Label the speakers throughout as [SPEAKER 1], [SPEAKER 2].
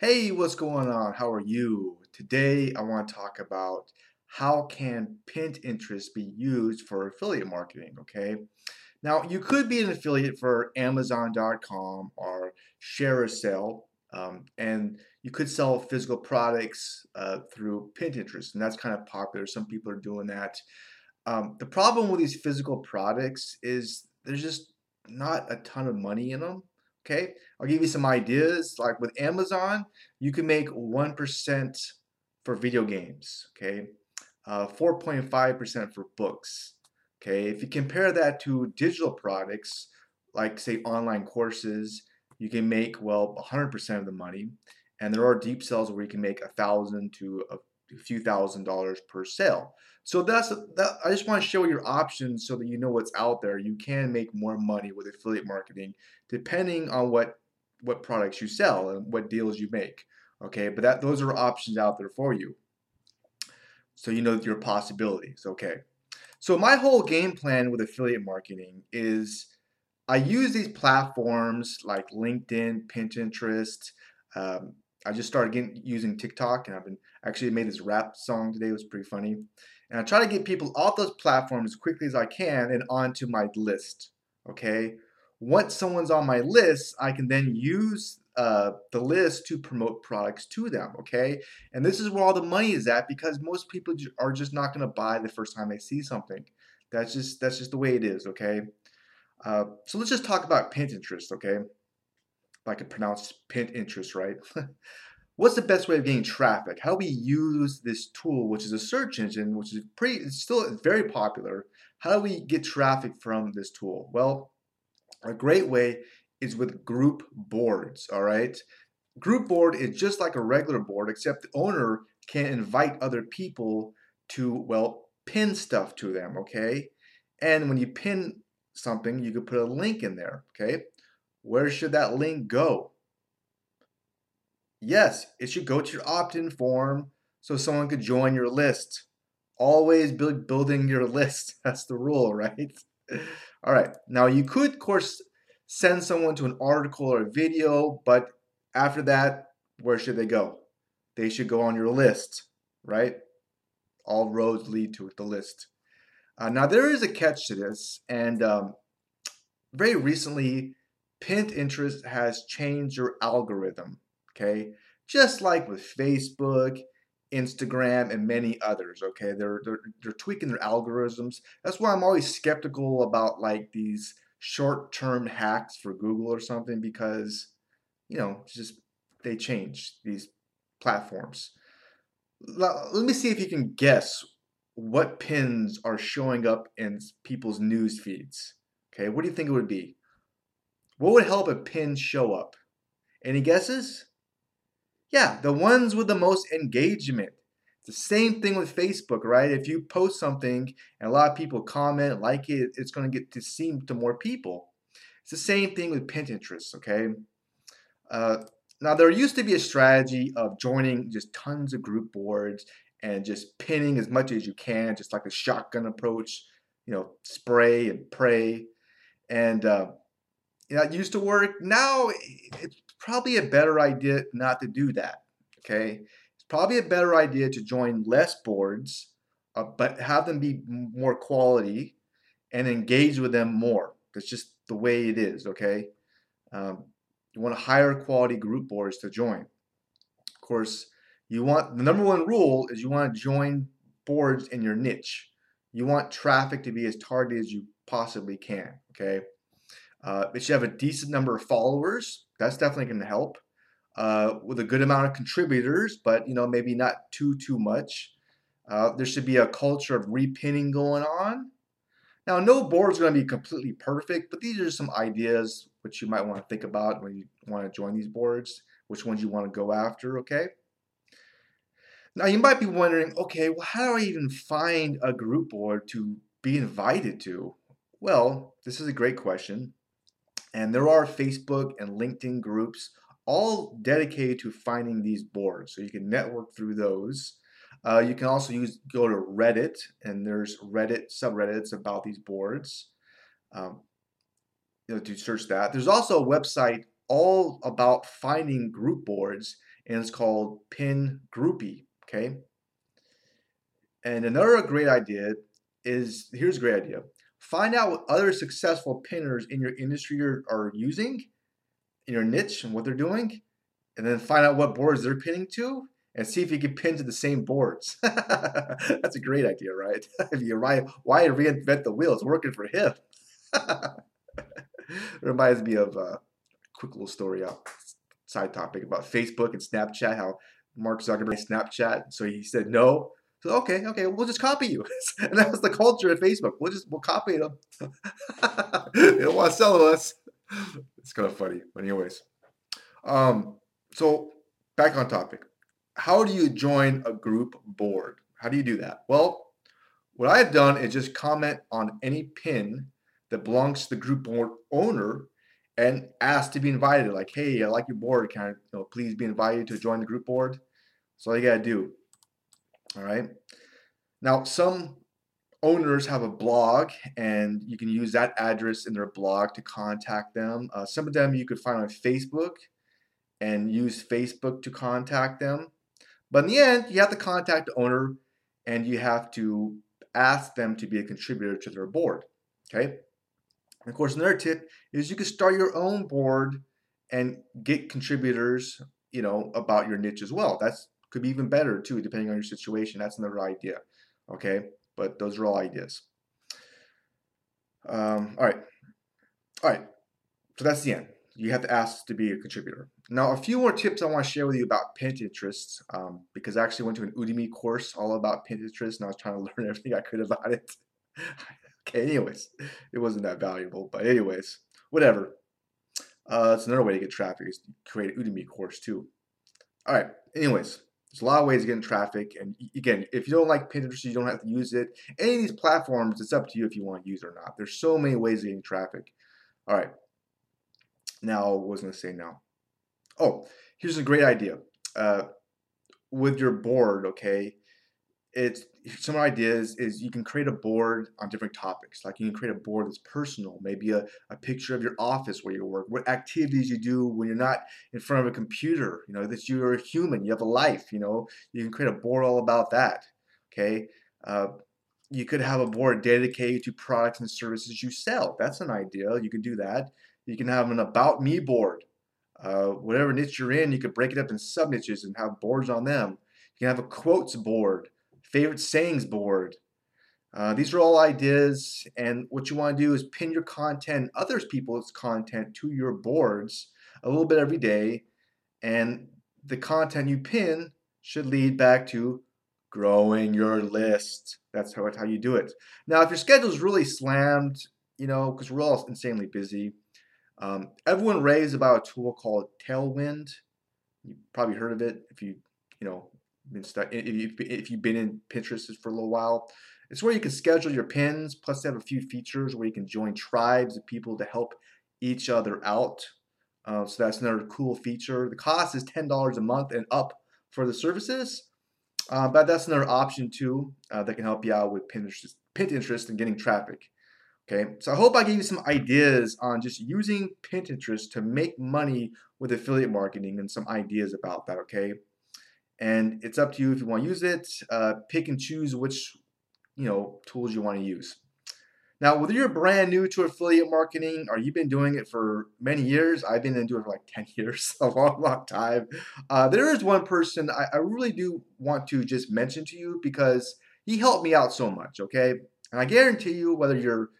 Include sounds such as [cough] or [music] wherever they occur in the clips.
[SPEAKER 1] Hey, what's going on? How are you? Today I want to talk about how can pinned interest be used for affiliate marketing, okay? Now, you could be an affiliate for Amazon.com or share ShareASale, um, and you could sell physical products uh, through pinned interest, and that's kind of popular. Some people are doing that. Um, the problem with these physical products is there's just not a ton of money in them. Okay, I'll give you some ideas. Like with Amazon, you can make 1% for video games. Okay, 4.5% uh, for books. Okay, if you compare that to digital products, like say online courses, you can make well 100% of the money. And there are deep sales where you can make a thousand to a a few thousand dollars per sale. So that's that. I just want to show your options so that you know what's out there. You can make more money with affiliate marketing depending on what what products you sell and what deals you make. Okay, but that those are options out there for you. So you know your possibilities. Okay. So my whole game plan with affiliate marketing is I use these platforms like LinkedIn, Pinterest, um, I just started getting, using TikTok, and I've been actually made this rap song today. It was pretty funny, and I try to get people off those platforms as quickly as I can and onto my list. Okay, once someone's on my list, I can then use uh, the list to promote products to them. Okay, and this is where all the money is at because most people are just not going to buy the first time they see something. That's just that's just the way it is. Okay, uh, so let's just talk about Pinterest. Okay if I could pronounce pinned interest right. [laughs] What's the best way of getting traffic? How do we use this tool, which is a search engine, which is pretty, it's still very popular. How do we get traffic from this tool? Well, a great way is with group boards, all right? Group board is just like a regular board, except the owner can invite other people to, well, pin stuff to them, okay? And when you pin something, you could put a link in there, okay? Where should that link go? Yes, it should go to your opt-in form so someone could join your list. Always build, building your [laughs] list. That's the rule, right? [laughs] All right. Now you could, of course, send someone to an article or a video, but after that, where should they go? They should go on your list, right? All roads lead to the list. Uh, now there is a catch to this, and um, very recently pinned interest has changed your algorithm, okay? Just like with Facebook, Instagram, and many others, okay? They're, they're, they're tweaking their algorithms. That's why I'm always skeptical about like these short-term hacks for Google or something because, you know, just they change these platforms. Let me see if you can guess what pins are showing up in people's news feeds. Okay, what do you think it would be? What would help a pin show up? Any guesses? Yeah, the ones with the most engagement. It's the same thing with Facebook, right? If you post something and a lot of people comment, like it, it's going to get to seem to more people. It's the same thing with Pinterest, okay? Uh, now, there used to be a strategy of joining just tons of group boards and just pinning as much as you can, just like a shotgun approach, you know, spray and pray. And uh, that used to work. Now it's probably a better idea not to do that. Okay, it's probably a better idea to join less boards, uh, but have them be more quality and engage with them more. That's just the way it is. Okay, um, you want higher quality group boards to join. Of course, you want the number one rule is you want to join boards in your niche. You want traffic to be as targeted as you possibly can. Okay. Uh, it should have a decent number of followers. That's definitely going to help. Uh, with a good amount of contributors, but you know maybe not too too much. Uh, there should be a culture of repinning going on. Now, no board is going to be completely perfect, but these are some ideas which you might want to think about when you want to join these boards. Which ones you want to go after? Okay. Now you might be wondering, okay, well, how do I even find a group board to be invited to? Well, this is a great question. And there are Facebook and LinkedIn groups all dedicated to finding these boards. So you can network through those. Uh, you can also use go to Reddit, and there's Reddit subreddits about these boards. Um, you know, to search that. There's also a website all about finding group boards and it's called Pin Groupie. Okay. And another great idea is here's a great idea. Find out what other successful pinners in your industry are, are using, in your niche, and what they're doing, and then find out what boards they're pinning to, and see if you can pin to the same boards. [laughs] That's a great idea, right? [laughs] if you why, why reinvent the wheel? It's working for him. [laughs] reminds me of a quick little story, uh, side topic about Facebook and Snapchat. How Mark Zuckerberg Snapchat, so he said no. So okay, okay, we'll just copy you, [laughs] and that was the culture at Facebook. We'll just we'll copy them. [laughs] they don't want to sell us. It's kind of funny, but anyways. Um, so back on topic. How do you join a group board? How do you do that? Well, what I've done is just comment on any pin that belongs to the group board owner and ask to be invited. Like, hey, I like your board. Can I, you know, please be invited to join the group board? That's all you gotta do. All right. Now, some owners have a blog, and you can use that address in their blog to contact them. Uh, some of them you could find on Facebook and use Facebook to contact them. But in the end, you have to contact the owner and you have to ask them to be a contributor to their board. Okay. And of course, another tip is you can start your own board and get contributors, you know, about your niche as well. That's could be even better too, depending on your situation. That's another idea. Okay, but those are all ideas. Um, all right, all right. So that's the end. You have to ask to be a contributor. Now, a few more tips I want to share with you about Pinterest, um, because I actually went to an Udemy course all about Pinterest, and I was trying to [laughs] learn everything I could about it. [laughs] Okay, anyways, it wasn't that valuable, but anyways, whatever. Uh, it's another way to get traffic is create an Udemy course too. All right, anyways, there's a lot of ways of getting traffic, and again, if you don't like Pinterest, you don't have to use it. Any of these platforms, it's up to you if you want to use it or not. There's so many ways of getting traffic. All right, now what was I going to say now? Oh, here's a great idea. Uh, with your board, okay, it's some ideas is you can create a board on different topics. Like you can create a board that's personal, maybe a, a picture of your office where you work, what activities you do when you're not in front of a computer, you know, that you're a human, you have a life, you know, you can create a board all about that. Okay. Uh, you could have a board dedicated to products and services you sell. That's an idea. You can do that. You can have an about me board. Uh, whatever niche you're in, you could break it up in sub niches and have boards on them. You can have a quotes board favorite sayings board. Uh, these are all ideas, and what you want to do is pin your content, other people's content, to your boards a little bit every day, and the content you pin should lead back to growing your list. That's how, how you do it. Now, if your schedule is really slammed, you know, because we're all insanely busy, um, everyone raves about a tool called Tailwind. You probably heard of it if you, you know, been stuck, if, you've been in Pinterest for a little while. It's where you can schedule your pins, plus they have a few features where you can join tribes of people to help each other out. Uh, so that's another cool feature. The cost is $10 a month and up for the services. Uh, but that's another option too uh, that can help you out with Pinterest, Pinterest and getting traffic. Okay, so I hope I gave you some ideas on just using Pinterest to make money with affiliate marketing and some ideas about that. Okay, and it's up to you if you want to use it. Uh, pick and choose which you know tools you want to use. Now, whether you're brand new to affiliate marketing or you've been doing it for many years, I've been doing it for like [laughs] 10 years, [laughs] a long, long time. Uh, there is one person I, I really do want to just mention to you because he helped me out so much, okay? And I guarantee you, whether you're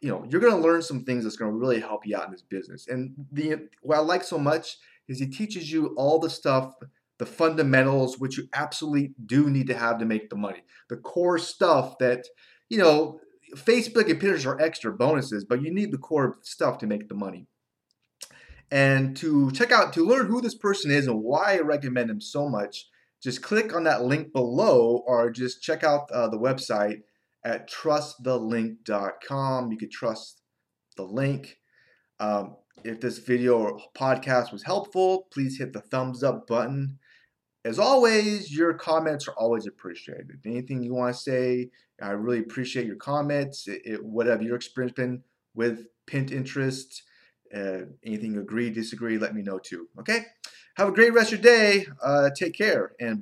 [SPEAKER 1] you know, you're going to learn some things that's going to really help you out in this business. And the what I like so much is he teaches you all the stuff the fundamentals, which you absolutely do need to have to make the money. The core stuff that, you know, Facebook and Pinterest are extra bonuses, but you need the core stuff to make the money. And to check out, to learn who this person is and why I recommend him so much, just click on that link below or just check out uh, the website at trustthelink.com. You could trust the link. Um, if this video or podcast was helpful, please hit the thumbs up button. As always, your comments are always appreciated. Anything you want to say, I really appreciate your comments. It, it, whatever your experience been with Pinterest, Uh, anything agree, disagree, let me know too. Okay? Have a great rest of your day. Uh, take care and